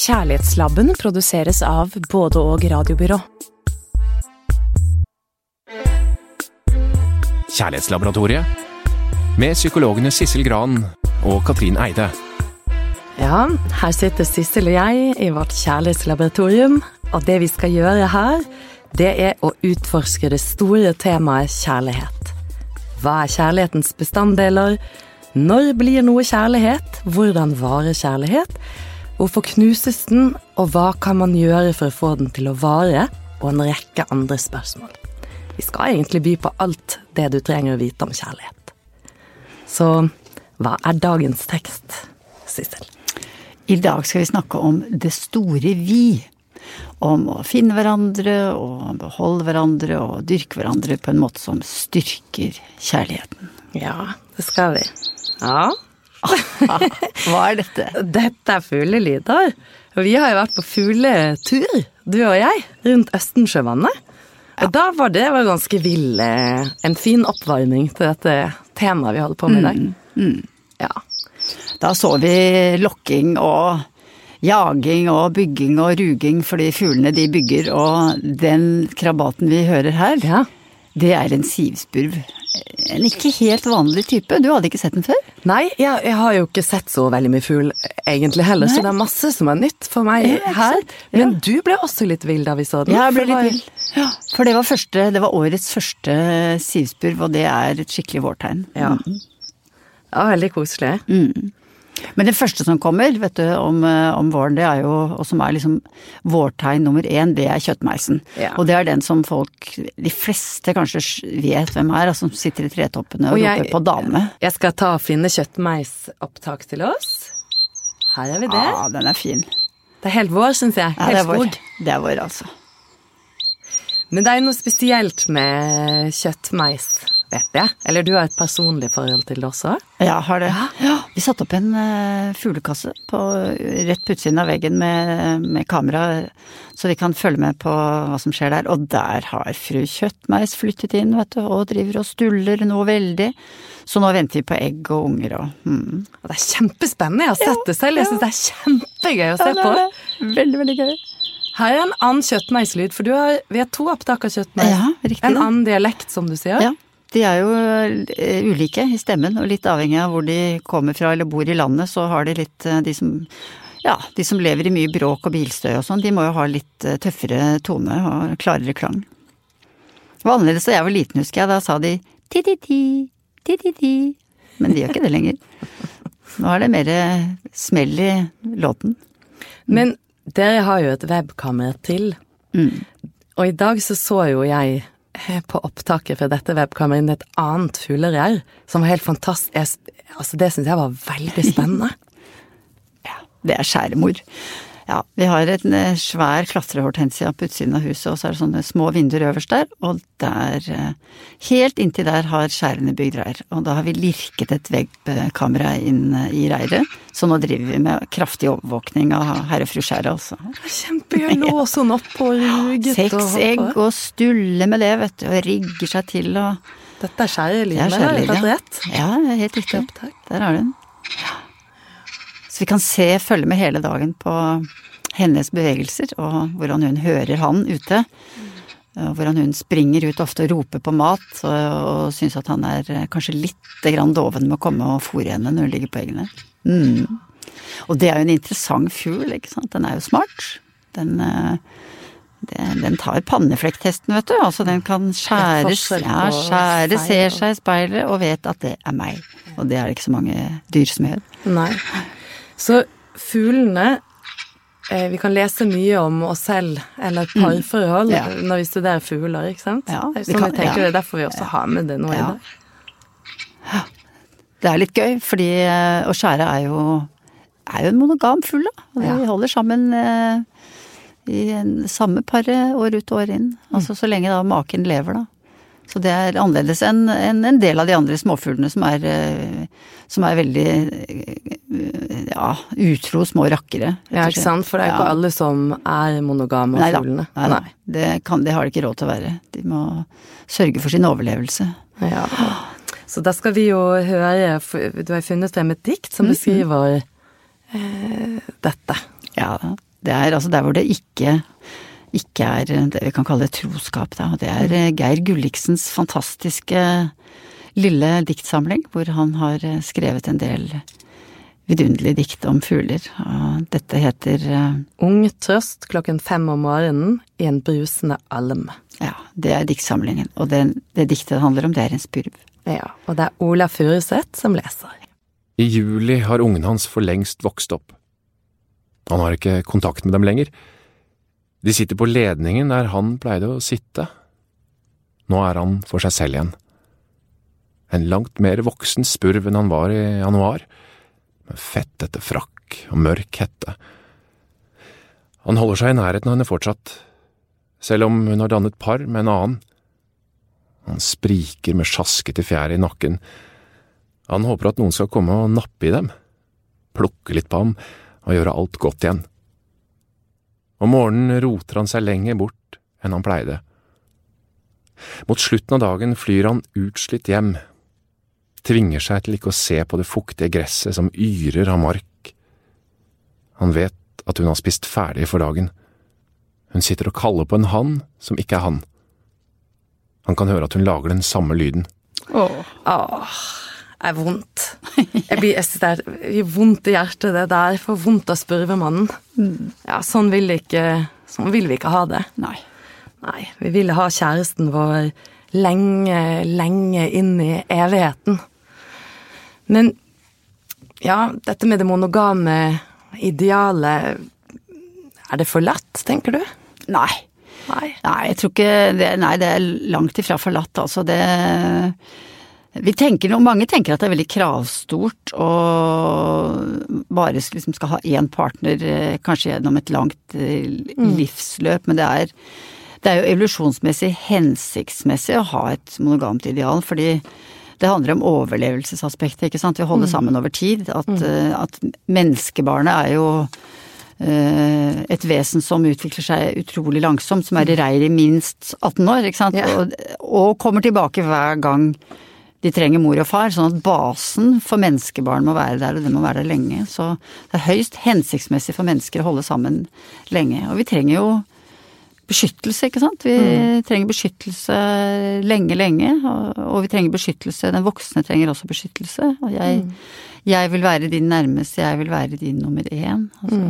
Kjærlighetslabben produseres av både og radiobyrå. Kjærlighetslaboratoriet med psykologene Sissel Gran og Katrin Eide. Ja, her sitter Sissel og jeg i vårt kjærlighetslaboratorium, og det vi skal gjøre her, det er å utforske det store temaet kjærlighet. Hva er kjærlighetens bestanddeler? Når blir noe kjærlighet? Hvordan varer kjærlighet? Hvorfor knuses den, og hva kan man gjøre for å få den til å vare? Og en rekke andre spørsmål. Vi skal egentlig by på alt det du trenger å vite om kjærlighet. Så hva er dagens tekst, Sissel? I dag skal vi snakke om det store vi. Om å finne hverandre og beholde hverandre og dyrke hverandre på en måte som styrker kjærligheten. Ja, det skal vi. Ja. Hva er dette? Dette er fuglelyder. Vi har jo vært på fugletur, du og jeg, rundt Østensjøvannet. Og da var det var ganske vill eh, En fin oppvarming til dette temaet vi holder på med i dag. Mm, mm. Ja. Da så vi lokking og jaging og bygging og ruging fordi fuglene de bygger, og den krabaten vi hører her, ja. Det er en sivspurv en ikke helt vanlig type. Du hadde ikke sett den før? Nei, jeg, jeg har jo ikke sett så veldig mye fugl egentlig heller, Nei. så det er masse som er nytt for meg ja, her. Men du ble også litt vill da vi så den? Ja, jeg ble litt vill. Ja, for det var, første, det var, årets første sivspurv, og det er et skikkelig vårtegn. Ja. Mm. ja veldig koselig. Mm. Men det første som kommer vet du, om, eh, om, våren, det er jo, og som er liksom vårtegn nummer én, det er kjøttmeisen. Ja. Og det er den som folk, de fleste kanskje vet hvem er, altså, som sitter i tretoppene og, og jeg, roper på dame. Jeg skal ta og finne kjøttmeisopptak til oss. Her er vi det. Ja, den er fin. Det er helt vår, syns jeg. Helt ja, det er vår. Det er vår, altså. Men det er jo noe spesielt med kjøttmeis vet jeg. Eller du har et personlig forhold til det også? Ja, har det. Ja. Vi satte opp en uh, fuglekasse på, rett på utsiden av veggen med, med, kamera, så vi kan følge med på hva som skjer der. Og der har fru Kjøttmeis flyttet inn, vet du, og driver og stuller noe veldig. Så nå venter vi på egg og unger og mm. Det er kjempespennende, jeg har sett ja, det selv. Jeg syns det er kjempegøy å se på. Veldig, veldig gøy. Her er en annen kjøttmeislyd, for har, vi har to opptak av kjøttmeis. Ja, riktig. En annen dialekt, som du sier. Ja. De er jo eh, ulike i stemmen, og litt avhengig av hvor de kommer fra eller bor i landet, så har de litt eh, De som, ja, de som lever i mye bråk og bilstøy og sånn, de må jo ha litt eh, tøffere tone og klarere klang. Det var annerledes da jeg var liten, husker jeg. Da sa de ti-ti-ti, ti-ti-ti. Men de gjør ikke det lenger. Nå er det mer smell i låten. Men dere har jo et webkamera til. Mm. Og i dag så så jo jeg på opptaket fra dette webkameraet et annet fuglereir som var helt fantastisk. Altså, det syns jeg var veldig spennende. ja, det er skjæremor. Ja, vi har en eh, svær klatrehortensia på utsiden av huset, og så er det sånne små vinduer øverst der, og der eh, Helt inntil der har skjærene bygd reir, og da har vi lirket et webkamera inn eh, i reiret, så nå driver vi med kraftig overvåkning av herre fru skjæret, altså. Kjempegøy! Låse henne opp og ruget Seks egg og stulle med det, vet du, og rigger seg til og Dette er skjærelivet, har jeg tatt rett? Ja, helt riktig. Der har du den. Ja. Så vi kan se, følge med hele dagen på hennes bevegelser, og hvordan hun hører han ute. Hvordan hun springer ut ofte og roper på mat, og, og syns at han er eh, kanskje litt grann doven med å komme og fòre henne når hun ligger på eggene. Mm. Og det er jo en interessant fugl, ikke sant. Den er jo smart. Den, eh, den, den tar panneflekktesten, vet du. Altså den kan skjæres, ja, skjære, ser seg i speilet og vet at det er meg. Og det er det ikke så mange dyr som gjør. Nei. Så fuglene eh, Vi kan lese mye om oss selv eller et parforhold mm. ja. når vi studerer fugler, ikke sant? Ja, det er sånn kan, tenker ja. det er derfor vi også har med det nå i dag. Det er litt gøy, fordi eh, å skjære er jo, er jo en monogam fugl, da. Ja. Vi holder sammen eh, i samme paret år ut og år inn. Altså så lenge da maken lever, da. Så det er annerledes enn en, en del av de andre småfuglene som er, eh, som er veldig ja, utro små rakkere. Ja, ikke sant. For det er ikke ja. alle som er monogame og fuglene. Nei da. Det, kan, det har de ikke råd til å være. De må sørge for sin overlevelse. Ja. Så da skal vi jo høre Du har funnet frem et dikt som beskriver eh, dette. Ja, Det er altså der hvor det ikke, ikke er det vi kan kalle troskap, da. Det er eh, Geir Gulliksens fantastiske lille diktsamling, hvor han har eh, skrevet en del vidunderlige dikt om fugler. Og dette heter eh, Ung trøst klokken fem om morgenen i en brusende alm. Ja, det er diktsamlingen. Og det, det diktet det handler om, det er en spurv. Ja, og det er Ola Furuseth som leser. I juli har ungene hans for lengst vokst opp. Han har ikke kontakt med dem lenger. De sitter på ledningen der han pleide å sitte. Nå er han for seg selv igjen. En langt mer voksen spurv enn han var i januar, med fettete frakk og mørk hette. Han holder seg i nærheten av henne fortsatt, selv om hun har dannet par med en annen. Han spriker med sjaskete fjær i nakken. Han håper at noen skal komme og nappe i dem, plukke litt på ham og gjøre alt godt igjen. Om morgenen roter han seg lenger bort enn han pleide. Mot slutten av dagen flyr han utslitt hjem, tvinger seg til ikke å se på det fuktige gresset som yrer av mark. Han vet at hun har spist ferdig for dagen. Hun sitter og kaller på en hann som ikke er han. Han kan høre at hun lager den samme lyden. Åh, det er vondt. Jeg blir, jeg synes det er vondt i hjertet, det der. For vondt av spurvemannen. Ja, sånn vil, ikke, sånn vil vi ikke ha det. Nei. Nei, vi ville ha kjæresten vår lenge, lenge inn i evigheten. Men ja, dette med det monogame idealet Er det forlatt, tenker du? Nei. Nei. Nei, jeg tror ikke det Nei, det er langt ifra forlatt, altså. Det vi tenker, og Mange tenker at det er veldig kravstort å bare liksom skal ha én partner, eh, kanskje gjennom et langt eh, livsløp, men det er, det er jo evolusjonsmessig hensiktsmessig å ha et monogamt ideal, fordi det handler om overlevelsesaspektet, ikke sant. Vi holder sammen over tid. At, mm. at menneskebarnet er jo eh, et vesen som utvikler seg utrolig langsomt, som er i reir i minst 18 år, ikke sant. Yeah. Og, og kommer tilbake hver gang de trenger mor og far, sånn at basen for menneskebarn må være der, og det må være der lenge. Så det er høyst hensiktsmessig for mennesker å holde sammen lenge. Og vi trenger jo beskyttelse, ikke sant. Vi trenger beskyttelse lenge, lenge. Og, og vi trenger beskyttelse, den voksne trenger også beskyttelse. Og jeg, jeg vil være din nærmeste, jeg vil være din nummer én. Altså,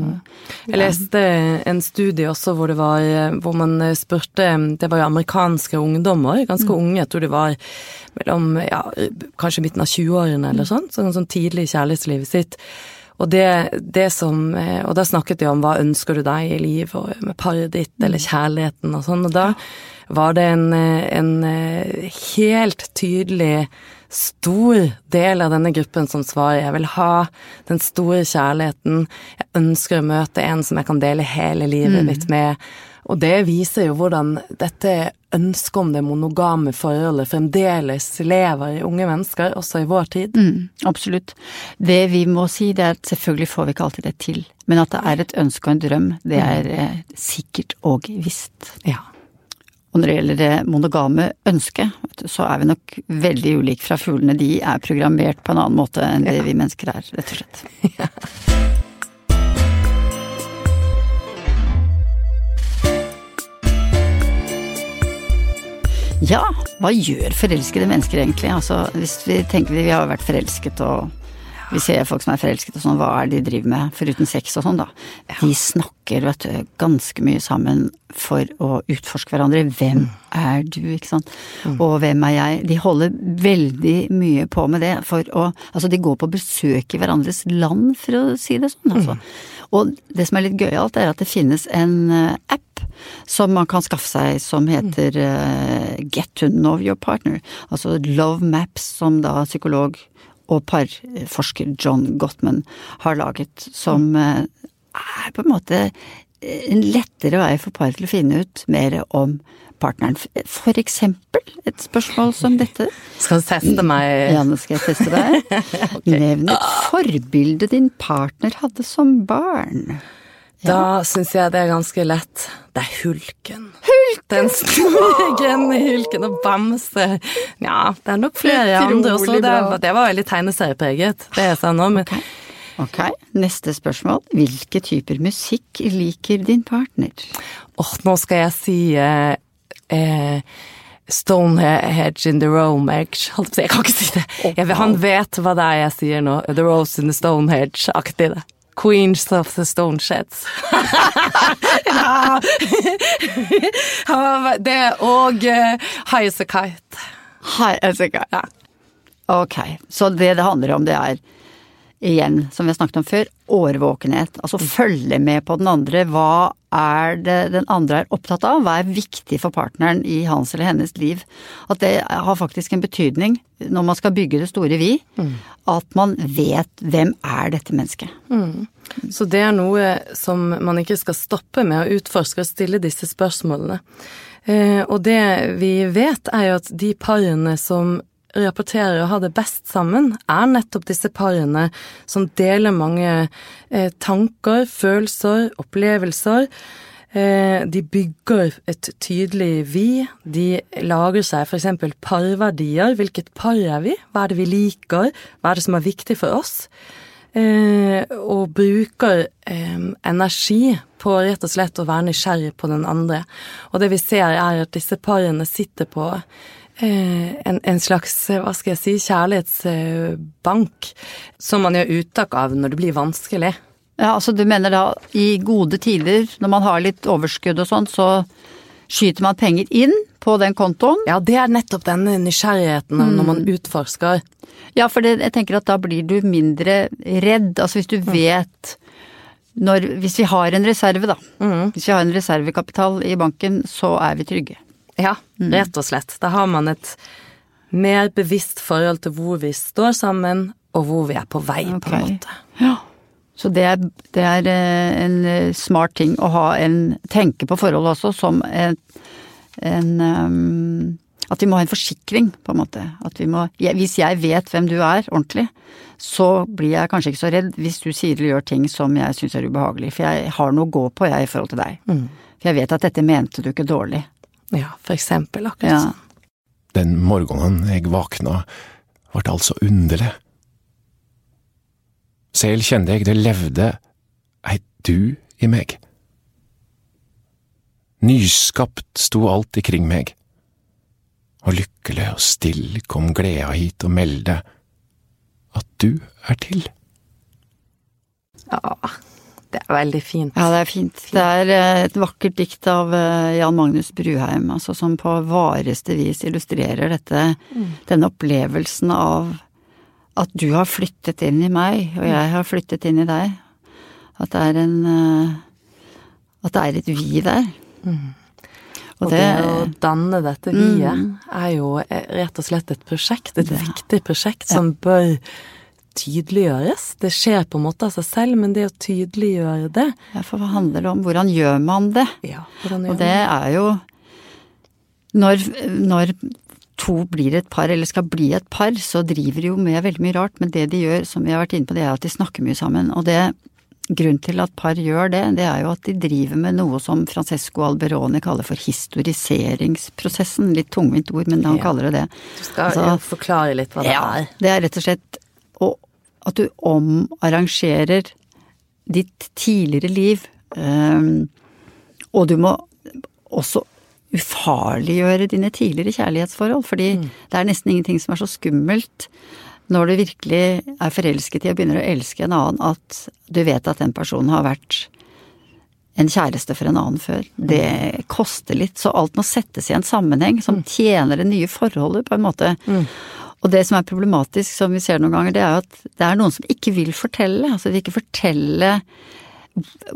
Jeg leste en studie også hvor det var hvor man spurte Det var jo amerikanske ungdommer, ganske unge, jeg tror de var mellom ja, kanskje midten av 20-årene eller sånn, sånn, sånn tidlig kjærlighetslivet sitt. Og det, det som eh, Og da snakket de om hva ønsker du deg i livet, og med paret ditt, eller kjærligheten og sånn, og da var det en, eh, en eh, helt tydelig stor del av denne gruppen som svarer jeg vil ha den store kjærligheten, jeg ønsker å møte en som jeg kan dele hele livet mitt med. Og det viser jo hvordan dette ønsket om det monogame forholdet fremdeles lever i unge mennesker, også i vår tid. Mm, absolutt. Det vi må si, det er at selvfølgelig får vi ikke alltid det til. Men at det er et ønske og en drøm, det er eh, sikkert og visst. Ja. Og når det gjelder det monogame ønsket, så er vi nok veldig ulike fra fuglene. De er programmert på en annen måte enn det vi mennesker er, rett og slett. Ja, hva gjør forelskede mennesker egentlig? Altså, hvis vi tenker vi har vært forelsket og vi ser folk som er forelsket og sånn, hva er det de driver med foruten sex og sånn, da? De snakker, vet du, ganske mye sammen for å utforske hverandre. Hvem er du, ikke sant? Og hvem er jeg? De holder veldig mye på med det for å Altså, de går på besøk i hverandres land, for å si det sånn, altså. Og det som er litt gøyalt, er at det finnes en eh, app som man kan skaffe seg som heter uh, Get to know your partner. Altså Love Maps, som da psykolog og parforsker John Gottman har laget, som eh, er på en måte en lettere vei for par til å finne ut mer om partneren. For eksempel et spørsmål som dette. Skal du teste meg? Ja, nå skal jeg teste deg? Nevn et forbilde din partner hadde som barn. Da syns jeg det er ganske lett. Det er hulken. Hulken! Den store, grønne hulken og bamse. Ja, det er nok flere andre også. Det, det var veldig tegneseriepreget, det jeg sa nå. Men Ok, neste spørsmål. Hvilke typer musikk liker din partner? Åh, nå skal jeg si eh, eh, Stonehenge in the Romage. Jeg kan ikke si det. Jeg, han vet hva det er jeg sier nå. The Rose in the Stonehenge-aktig. det. Queens of the Stone Sheds. ja. det og uh, High as a Kite. High as a kite. Ja. Ok, så det det handler om, det er igjen, som vi har snakket om før, årvåkenhet. Altså følge med på den andre. Hva er det den andre er opptatt av? Hva er viktig for partneren i hans eller hennes liv? At det har faktisk en betydning når man skal bygge det store vi. Mm. At man vet hvem er dette mennesket. Mm. Så det er noe som man ikke skal stoppe med å utforske og stille disse spørsmålene. Eh, og det vi vet er jo at de parene som rapporterer å ha det best sammen, er nettopp disse parene som deler mange eh, tanker, følelser, opplevelser. Eh, de bygger et tydelig vi. De lager seg f.eks. parverdier. Hvilket par er vi? Hva er det vi liker? Hva er det som er viktig for oss? Eh, og bruker eh, energi på rett og slett å være nysgjerrig på den andre. Og det vi ser, er at disse parene sitter på en, en, slags, hva skal jeg si, kjærlighetsbank som man gjør uttak av når det blir vanskelig. Ja, altså du mener da i gode tider, når man har litt overskudd og sånn, så skyter man penger inn på den kontoen? Ja, det er nettopp denne nysgjerrigheten mm. når man utforsker. Ja, for det, jeg tenker at da blir du mindre redd. Altså hvis du mm. vet når, Hvis vi har en reserve, da. Mm. Hvis vi har en reservekapital i banken, så er vi trygge. Ja, mm. rett og slett. Da har man et mer bevisst forhold til hvor vi står sammen, og hvor vi er på vei, okay. på en måte. Ja. Så det er, det er, eh, en eh, smart ting å ha en tenke på forholdet også som en, en um, At vi må ha en forsikring, på en måte. At vi må Hvis jeg vet hvem du er ordentlig, så blir jeg kanskje ikke så redd hvis du sier eller gjør ting som jeg syns er ubehagelig. For jeg har noe å gå på, jeg, i forhold til deg. Mm. For jeg vet at dette mente du ikke dårlig. Ja, for eksempel, akkurat ja. sånn. Den morgenen jeg vakna, vart altså underlig. Selv kjente jeg det levde ei du i meg. Nyskapt sto alt ikring meg, og lykkelig og still kom gleda hit og melde at du er til. Ja, det er veldig fint. Ja, det er fint. Det er eh, et vakkert dikt av eh, Jan Magnus Bruheim, altså som på vareste vis illustrerer dette, mm. denne opplevelsen av at du har flyttet inn i meg, og jeg har flyttet inn i deg. At det er en eh, At det er et vi der. Mm. Og, og det, det, å danne dette vi-et mm. er jo rett og slett et prosjekt, et ja. viktig prosjekt som bør tydeliggjøres. Det skjer på en måte av seg selv, men det å tydeliggjøre det Ja, for hva handler det om? Hvordan gjør man det? Ja, hvordan gjør Og det er jo når, når to blir et par, eller skal bli et par, så driver de jo med veldig mye rart, men det de gjør, som vi har vært inne på, det er at de snakker mye sammen. Og det Grunnen til at par gjør det, det er jo at de driver med noe som Francesco Alberoni kaller for historiseringsprosessen. Litt tungvint ord, men han ja. kaller det det. Du skal altså, forklare litt hva det ja, er. Det er rett og slett at du omarrangerer ditt tidligere liv. Um, og du må også ufarliggjøre dine tidligere kjærlighetsforhold, fordi mm. det er nesten ingenting som er så skummelt når du virkelig er forelsket i og begynner å elske en annen, at du vet at den personen har vært en kjæreste for en annen før. Mm. Det koster litt, så alt må settes i en sammenheng som mm. tjener det nye forholdet, på en måte. Mm. Og det som er problematisk, som vi ser noen ganger, det er at det er noen som ikke vil fortelle. Altså de vil ikke fortelle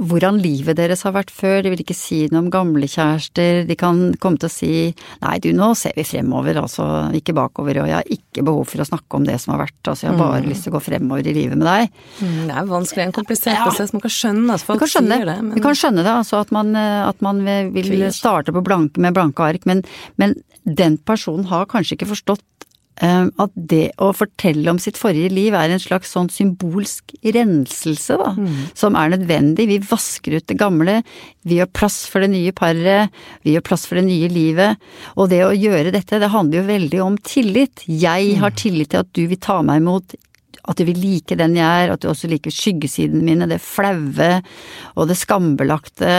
hvordan livet deres har vært før, de vil ikke si noe om gamle kjærester, de kan komme til å si nei du, nå ser vi fremover, altså. Ikke bakover, og jeg har ikke behov for å snakke om det som har vært, altså jeg har bare mm. lyst til å gå fremover i livet med deg. Mm, det er vanskelig, en komplisert prosess, man kan skjønne at folk skjønne, sier det. Men... Vi kan skjønne det, altså at man, at man vil starte blank, med blanke ark, men, men den personen har kanskje ikke forstått at det å fortelle om sitt forrige liv er en slags sånn symbolsk renselse, da, mm. som er nødvendig. Vi vasker ut det gamle, vi gjør plass for det nye paret, vi gjør plass for det nye livet. Og det å gjøre dette, det handler jo veldig om tillit. Jeg har mm. tillit til at du vil ta meg imot at du vil like den jeg er, at du også liker skyggesidene mine, det flaue og det skambelagte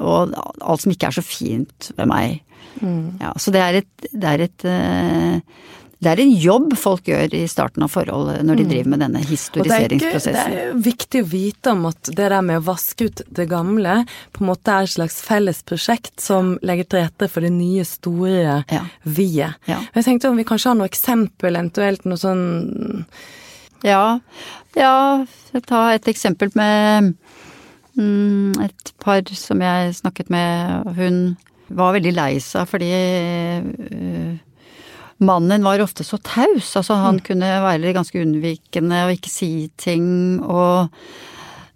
og alt som ikke er så fint ved meg. Mm. Ja, så det er et, det er et uh, det er en jobb folk gjør i starten av forholdet når de mm. driver med denne historiseringsprosessen. Det er, viktig å vite om at det der med å vaske ut det gamle på en måte er et slags felles prosjekt som legger til rette for det nye, store ja. vi-et. Ja. Jeg tenkte om vi kanskje har noe eksempel, eventuelt noe sånn Ja. Ja, ta et eksempel med mm, et par som jeg snakket med. Hun var veldig lei seg fordi uh, mannen var ofte så taus. Altså han mm. kunne være ganske unnvikende og ikke si ting, og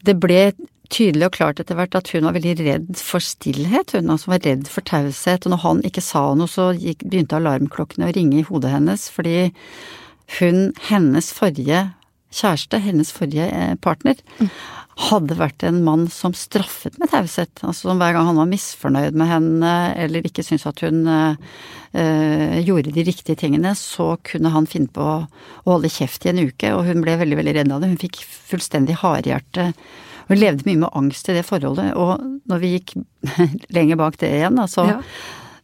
det ble tydelig og klart etter hvert at hun var veldig redd for stillhet, hun altså var redd for taushet, og når han ikke sa noe så gikk, begynte alarmklokkene å ringe i hodet hennes, fordi hun, hennes forrige kjæreste, hennes forrige eh, partner, mm hadde vært en mann som straffet med taushet. Altså hver gang han var misfornøyd med henne eller ikke syntes at hun øh, gjorde de riktige tingene, så kunne han finne på å holde kjeft i en uke, og hun ble veldig, veldig redd av det. Hun fikk fullstendig hardhjerte. Hun levde mye med angst i det forholdet, og når vi gikk lenger bak det igjen, da, så ja.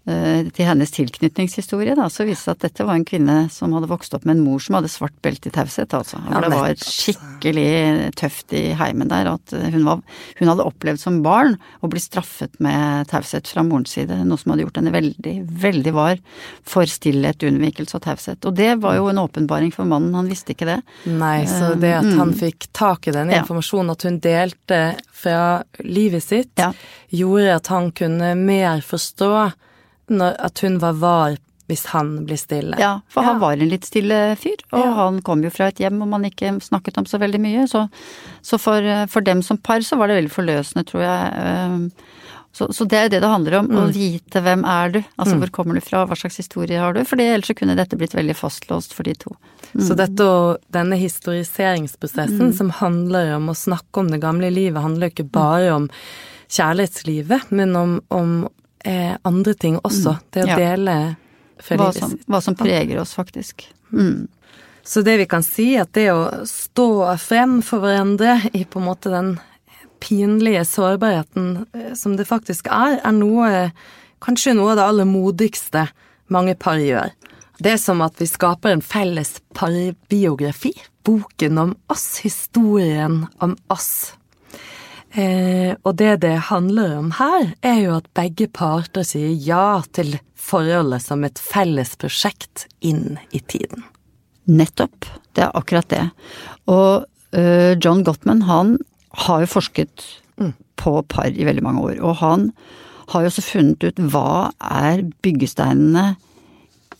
Eh, til hennes tilknytningshistorie, da, så viste det at dette var en kvinne som hadde vokst opp med en mor som hadde svart belte i taushet, altså. Ja, det var skikkelig tøft i heimen der at hun, var, hun hadde opplevd som barn å bli straffet med taushet fra morens side, noe som hadde gjort henne veldig, veldig var for stillhet, unnvikelse og taushet. Og det var jo en åpenbaring for mannen, han visste ikke det. Nei, så det at han mm. fikk tak i den informasjonen, at hun delte fra livet sitt, ja. gjorde at han kunne mer forstå at hun var var hvis han blir stille. Ja, for ja. han var en litt stille fyr, og ja. han kom jo fra et hjem hvor man ikke snakket om så veldig mye, så, så for, for, dem som par så var det veldig forløsende, tror jeg. Ehm, så, så det er jo det det handler om, mm. å vite hvem er du, altså mm. hvor kommer du fra, hva slags historie har du, for ellers så kunne dette blitt veldig fastlåst for de to. Mm. Så dette og denne historiseringsprosessen mm. som handler om å snakke om det gamle livet, handler jo ikke bare om kjærlighetslivet, men om, om eh, andre ting også. Mm. Det å ja. dele hva som, hva som, preger oss, faktisk. Mm. Så det vi kan si, at det å stå frem for hverandre i på en måte den pinlige sårbarheten eh, som det faktisk er, er noe Kanskje noe av det aller modigste mange par gjør. Det er som at vi skaper en felles parbiografi. Boken om oss, historien om oss. Eh, og det det handler om her, er jo at begge parter sier ja til forholdet som et felles prosjekt inn i tiden. Nettopp. Det er akkurat det. Og uh, John Gottman, han har jo forsket mm. på par i veldig mange år. Og han har jo også funnet ut hva er byggesteinene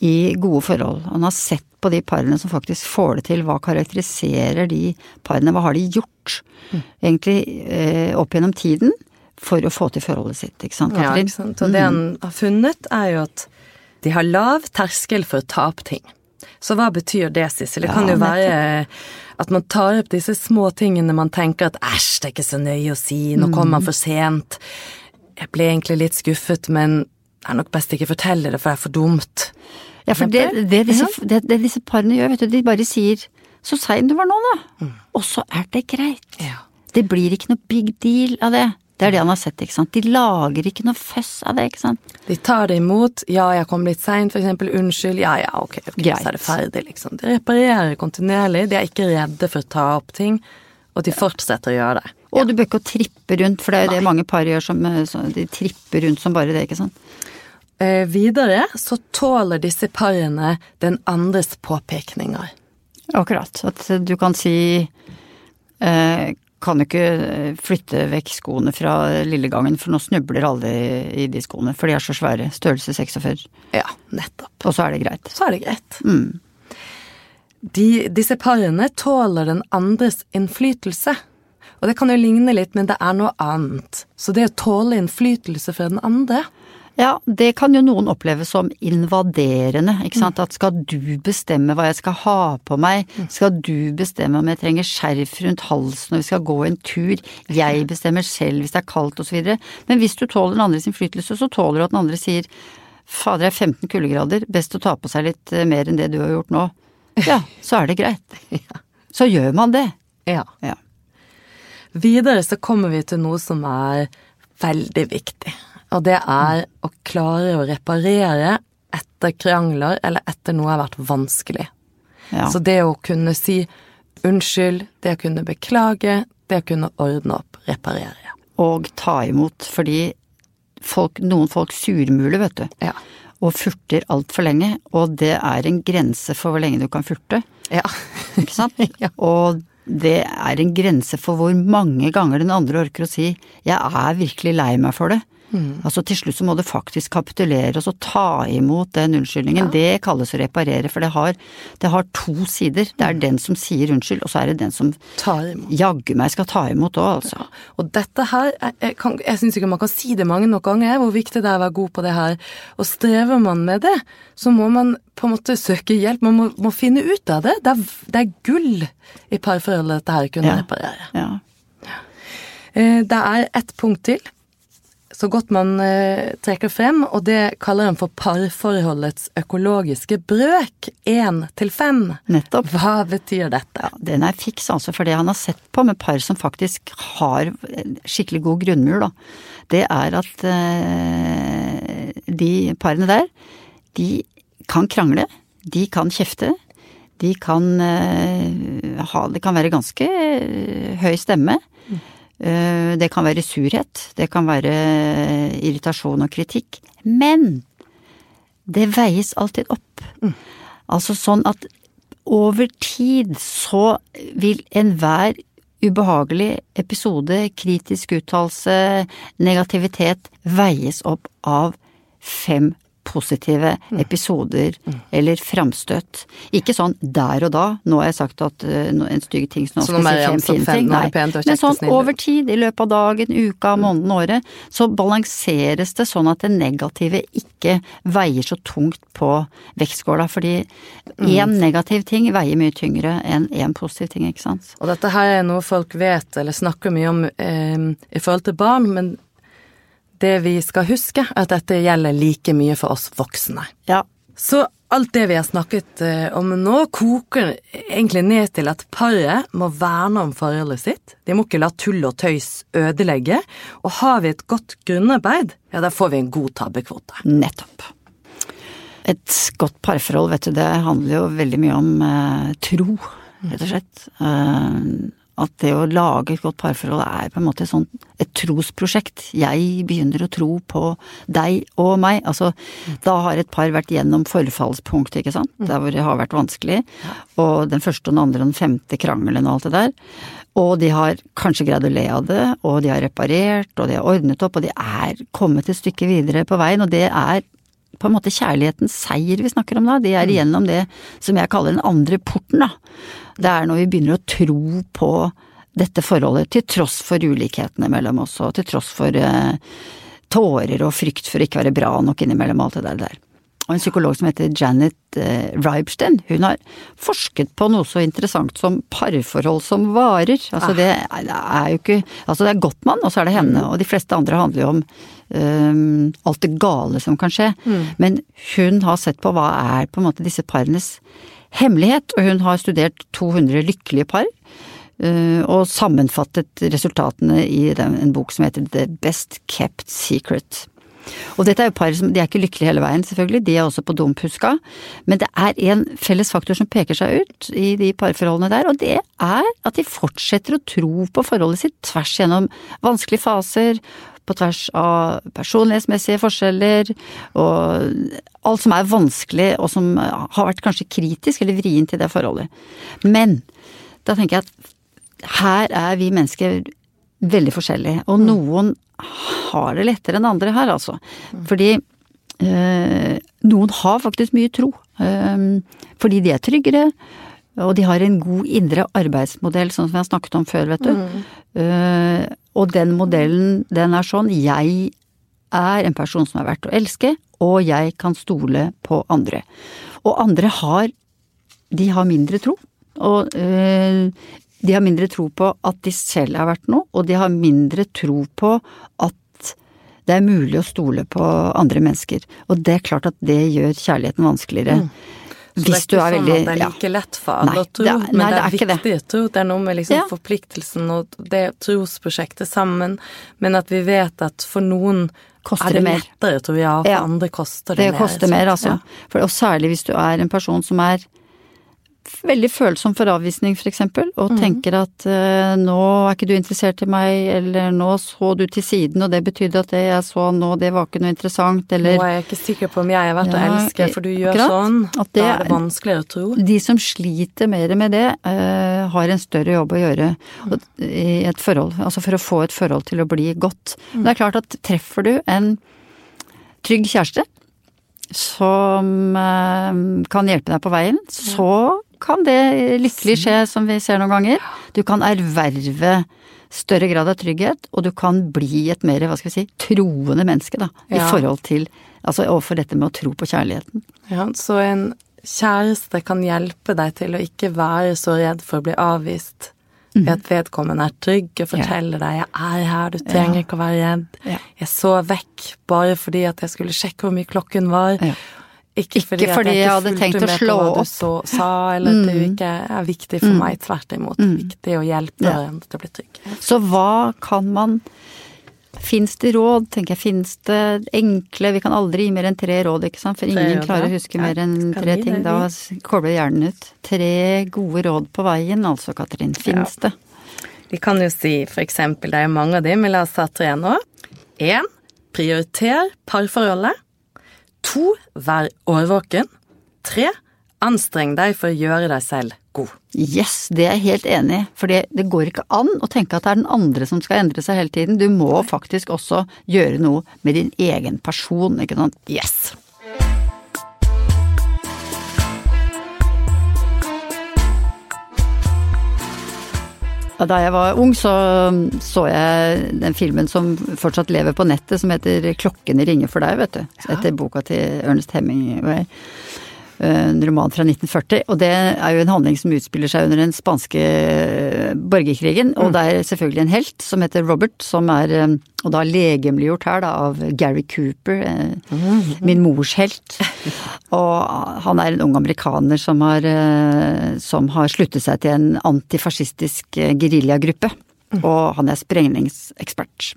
i gode forhold. Han har sett på de parene som faktisk får det til, hva karakteriserer de parene, hva har de gjort mm. egentlig eh, opp gjennom tiden for å få til forholdet sitt, ikke sant? Ja, ikke sant. Og det han mm. har funnet, er jo at de har lav terskel for å ta opp ting. Så hva betyr det, Sissel? Det kan jo være at man tar opp disse små tingene man tenker at æsj, det er ikke så nøye å si, nå kom man mm. for sent. Jeg ble egentlig litt skuffet, men det er nok best ikke fortelle det, for det er for dumt. Ja, for det, det, disse, det, det, disse, parene gjør, vet du, de bare sier 'så sein du var nå, da', mm. og så er det greit. Ja. Det blir ikke noe big deal av det. Det er det han har sett, ikke sant. De lager ikke noe føss av det, ikke sant. De tar det imot. Ja, jeg kom litt seint, for eksempel. Unnskyld. Ja, ja, ok, okay så er det ferdig, liksom. De reparerer kontinuerlig. De er ikke redde for å ta opp ting, og de fortsetter å gjøre det. Og du bør ikke trippe rundt, for det er jo det mange par gjør som så de tripper rundt som bare det, ikke sant. Eh, videre så tåler disse parene den andres påpekninger. Akkurat. At du kan si eh, kan du ikke flytte vekk skoene fra lillegangen, for nå snubler alle i de skoene, for de er så svære. Størrelse 46. Ja, nettopp. Og så er det greit. Så er det greit. Mm. De, disse parene tåler den andres innflytelse. Og det kan jo ligne litt, men det er noe annet. Så det å tåle innflytelse fra den andre, ja, det kan jo noen oppleve som invaderende, ikke sant. At skal du bestemme hva jeg skal ha på meg, skal du bestemme om jeg trenger skjerf rundt halsen når vi skal gå en tur, jeg bestemmer selv hvis det er kaldt osv. Men hvis du tåler den andres innflytelse, så tåler du at den andre sier fader, det er 15 kuldegrader, best å ta på seg litt eh, mer enn det du har gjort nå. Ja, så er det greit. så gjør man det. Ja. Ja. Videre så kommer vi til noe som er veldig viktig. Og det er å klare å reparere etter krangler eller etter noe har vært vanskelig. Ja. Så det å kunne si unnskyld, det å kunne beklage, det å kunne ordne opp, reparere. Og ta imot, fordi folk, noen folk surmuler, vet du. Ja. Og furter altfor lenge, og det er en grense for hvor lenge du kan furte. Ja. Ikke sant? Ja. Og det er en grense for hvor mange ganger den andre orker å si 'jeg er virkelig lei meg for det'. Mm. Altså Til slutt så må du faktisk kapitulere og så ta imot den unnskyldningen. Det kalles å reparere, for det har, det har to sider. Det Mm. er den som sier unnskyld, og så er det den som jaggu meg skal ta imot òg, altså. Og dette her, jeg, jeg, kan- jeg syns ikke man kan si det mange nok ganger, hvor viktig det er å være god på det her. Og strever man med det, så må man på en måte søke hjelp. Man må, må finne ut av det. Det er, det er gull i parforholdet dette her kunne Ja. reparere. Ja. Eh, Det er ett punkt til, så godt man eh, trekker frem, og det kaller han for parforholdets økologiske brøk. Én til fem. Nettopp. Hva betyr dette? Ja, den er fiks, altså, for det han har sett på med par som faktisk har skikkelig god grunnmur, da, det er at eh, de parene der, de kan krangle, de kan kjefte, de kan eh, ha Det kan være ganske eh, høy stemme. Eh, det kan være surhet, det kan være irritasjon og kritikk. Men det veies alltid opp. Altså sånn at over tid så vil enhver ubehagelig episode, kritisk uttalelse, negativitet veies opp av fem positive episoder eller framstøt. Ikke sånn der og da, nå har jeg sagt at uh, en stygg ting, så nå skal jeg si en fem fine ting. Nei, pent men sånn over tid, i løpet av dagen, uka, måneden, året, så balanseres det sånn at det negative ikke veier så tungt på vektskåla, fordi Mm. negativ ting veier mye tyngre enn én positiv ting, ikke sant. Og dette her er noe folk vet eller snakker mye om eh, i forhold til barn, men det vi skal huske, er at dette gjelder like mye for oss voksne. Ja, Så alt det vi har snakket eh, om nå, koker egentlig ned til at paret må verne om forholdet sitt. De må ikke la tull og tøys ødelegge. Og har vi et godt grunnarbeid, ja, da får vi en god tabbekvote. nettopp. Et godt parforhold, vet du, det handler jo veldig mye om eh, tro, rett og slett. Eh, at det å lage et godt parforhold er på en måte sånn et trosprosjekt. Jeg begynner å tro på deg og meg. Altså, da har et par vært gjennom forfallspunktet, ikke sant. Der hvor det har vært vanskelig. Og den første og den andre og den femte krangelen og alt det der. Og de har kanskje greid å le av det, og de har reparert, og de har ordnet opp, og de er kommet et stykke videre på veien, og det er på en måte kjærlighetens seier vi snakker om da. det er igjennom det som jeg kaller den andre porten, da. Det er når vi begynner å tro på dette forholdet, til tross for ulikhetene mellom oss, og til tross for eh, tårer og frykt for å ikke være bra nok innimellom alt det der. Og en psykolog som heter Janet eh, Reibsten, hun har forsket på noe så interessant som parforhold som varer. Altså det er, det er jo ikke Altså det er Gottmann, og så er det henne, og de fleste andre handler jo om um, alt det gale som kan skje. Men hun har sett på hva er på en måte disse parenes hemmelighet, og hun har studert 200 lykkelige par. øh, og sammenfattet resultatene i den, en bok som heter The Best Kept Secret. Og dette er jo par som, de er ikke lykkelige hele veien, selvfølgelig, de er også på dumpuska, men det er en felles faktor som peker seg ut i de parforholdene der, og det er at de fortsetter å tro på forholdet sitt tvers gjennom vanskelige faser, på tvers av personlighetsmessige forskjeller, og alt som er vanskelig, og som har vært kanskje kritisk eller vrient i det forholdet. Men da tenker jeg at her er vi mennesker veldig forskjellige, og noen har det lettere enn andre her, altså. Fordi eh, noen har faktisk mye tro. Eh, fordi de er tryggere, og de har en god indre arbeidsmodell, sånn som jeg snakket om før, vet du. Eh, og den modellen, den er sånn jeg er en person som er verdt å elske, og jeg kan stole på andre. Og andre har de har mindre tro. Og øh, de har mindre tro på at de selv er verdt noe, og de har mindre tro på at det er mulig å stole på andre mennesker. Og det er klart at det gjør kjærligheten vanskeligere. Så Hvis det du er ikke sånn veldig at det er like lett for alle Nei, å tro, det er- men nei, det det er er viktig å tro. Det er noe med liksom Ja. forpliktelsen og det trosprosjektet sammen, men at vi vet at for noen Koster er det det mer. lettere, tror jeg, for Ja. andre koster det, Det mer. koster mer, altså. Ja. For, og særlig hvis du er en person som er veldig følsom for avvisning, eksempel, og mm. tenker at eh, nå er ikke du interessert i meg, eller nå så du til siden, og det betydde at det jeg så nå, det var ikke noe interessant, eller Nå er jeg ikke sikker på om jeg er verdt å Ja, elske, for du gjør akkurat. sånn. At det da er det er- vanskeligere å tro. De som sliter mer med det, eh, har en større jobb å gjøre og- i et forhold, altså for å få et forhold til å bli godt. Men det er klart at treffer du en trygg kjæreste som eh, kan hjelpe deg på veien, så kan det lykkelig skje, som vi ser noen ganger. Du kan erverve større grad av trygghet, og du kan bli et mer, hva skal vi si, troende menneske, da. I forhold til, altså overfor dette med å tro på kjærligheten. Ja, så en kjæreste kan hjelpe deg til å ikke være så redd for å bli avvist. Ved at vedkommende er trygg og forteller deg 'jeg er her, du trenger ikke å være redd'. Ja. 'Jeg så vekk bare fordi at jeg skulle sjekke hvor mye klokken var'. Ja. Ikke fordi, Ikke fordi jeg jeg ikke hadde tenkt å slå opp. hva du opp. så, sa, eller at det ikke er viktig for meg. Tvert imot. Viktig å hjelpe Ja. hverandre til å bli trygg. Så hva kan man Fins det råd, tenker jeg. Fins det enkle Vi kan aldri gi mer enn tre råd, ikke sant. For ingen klarer å huske Ja, mer enn tre ting. Da kobler hjernen ut. Tre gode råd på veien, altså, Katrin. Fins det? Vi kan jo si for eksempel, det er mange av dem, men la oss ta tre nå. Én, prioriter parforholdet. To, vær årvåken. Tre, anstreng deg for å gjøre deg selv god. Yes, det er jeg helt enig i. For det, går ikke an å tenke at det er den andre som skal endre seg hele tiden. Du må faktisk også gjøre noe med din egen person, ikke sant. Yes! Da jeg var ung, så så jeg den filmen som fortsatt lever på nettet, som heter 'Klokkene ringer for deg', vet du. Etter boka til Ernest Hemingway. En roman fra 1940. Og det er jo en handling som utspiller seg under den spanske borgerkrigen. Og det er selvfølgelig en helt som heter Robert, som er eh, og da legemliggjort her da av Gary Cooper, eh, min mors helt. Og han er en ung amerikaner som har, eh, som har sluttet seg til en antifascistisk eh, geriljagruppe. Og han er sprengningsekspert.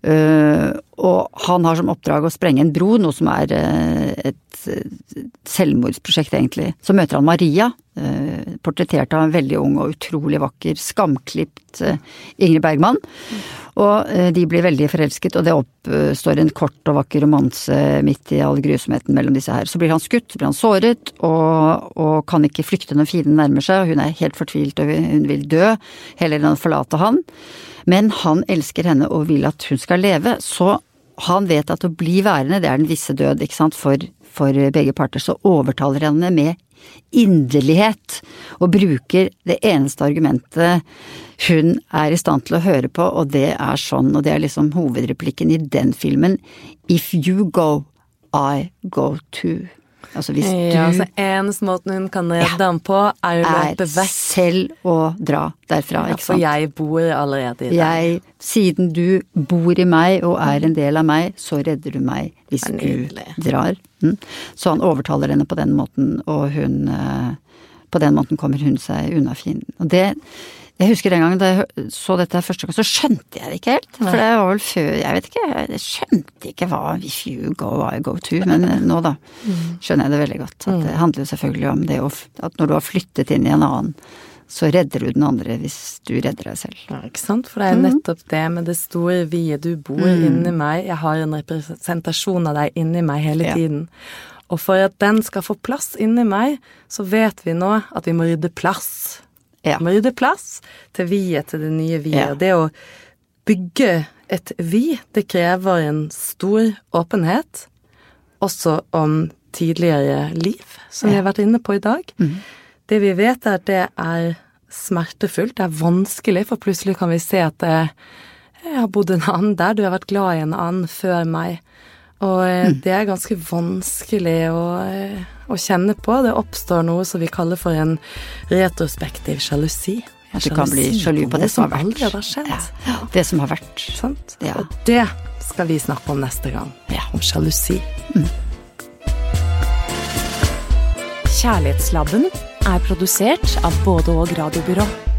Uh, og han har som oppdrag å sprenge en bro, noe som er uh, et selvmordsprosjekt, egentlig. Så møter han Maria, portrettert av en veldig ung og utrolig vakker, skamklipt Ingrid Bergman. Og de blir veldig forelsket, og det oppstår en kort og vakker romanse midt i all grusomheten mellom disse her. Så blir han skutt, så blir han såret, og, og kan ikke flykte når fienden nærmer seg, hun er helt fortvilt og hun vil dø, heller enn å forlate han. Men han elsker henne og vil at hun skal leve, så han vet at å bli værende, det er den visse død, ikke sant, for, for begge parter. Så overtaler han henne med inderlighet, og bruker det eneste argumentet hun er i stand til å høre på, og det er sånn, og det er liksom hovedreplikken i den filmen, If you go, I go too. Altså hvis du Ja, altså eneste måten hun kan redde ham på, er å løpe vekk. selv å dra derfra, Ja, ikke for jeg bor allerede i deg. Jeg, siden du bor i meg og er en del av meg, så redder du meg hvis du drar. Mm. Så han overtaler henne på den måten, og hun eh, På den måten kommer hun seg unna fienden. Og det Jeg husker den gangen da jeg så dette første gang, så skjønte jeg det ikke helt. For det var vel før Jeg vet ikke, jeg skjønte ikke hva if you go, I go to. Men eh, nå, da, skjønner jeg det veldig godt. At det handler jo selvfølgelig om det At når du har flyttet inn i en annen, så redder du den andre hvis du redder deg selv. Ja, ikke sant? For det er nettopp det med det store vi-et. Du bor inni meg, jeg har en representasjon av deg inni meg hele Ja. tiden. Og for at den skal få plass inni meg, så vet vi nå at vi må rydde plass. Ja. Rydde plass til vi-et, til det nye vi-et. Det å bygge et vi, det krever en stor åpenhet, også om tidligere liv, som vi har vært inne på i dag. Det vi vet er at det er smertefullt, det er vanskelig, for plutselig kan vi se at det, jeg har bodd en annen der, du har vært glad i en annen før meg. Og eh, det er ganske vanskelig å, eh, å kjenne på. Det oppstår noe som vi kaller for en retrospektiv sjalusi. At du kan bli sjalu på det som har vært. aldri har skjedd. Ja, det som har vært. Sant? Ja. Og det skal vi snakke om neste gang. Ja. Om sjalusi. Kjærlighetslabben er produsert av både og radiobyrå.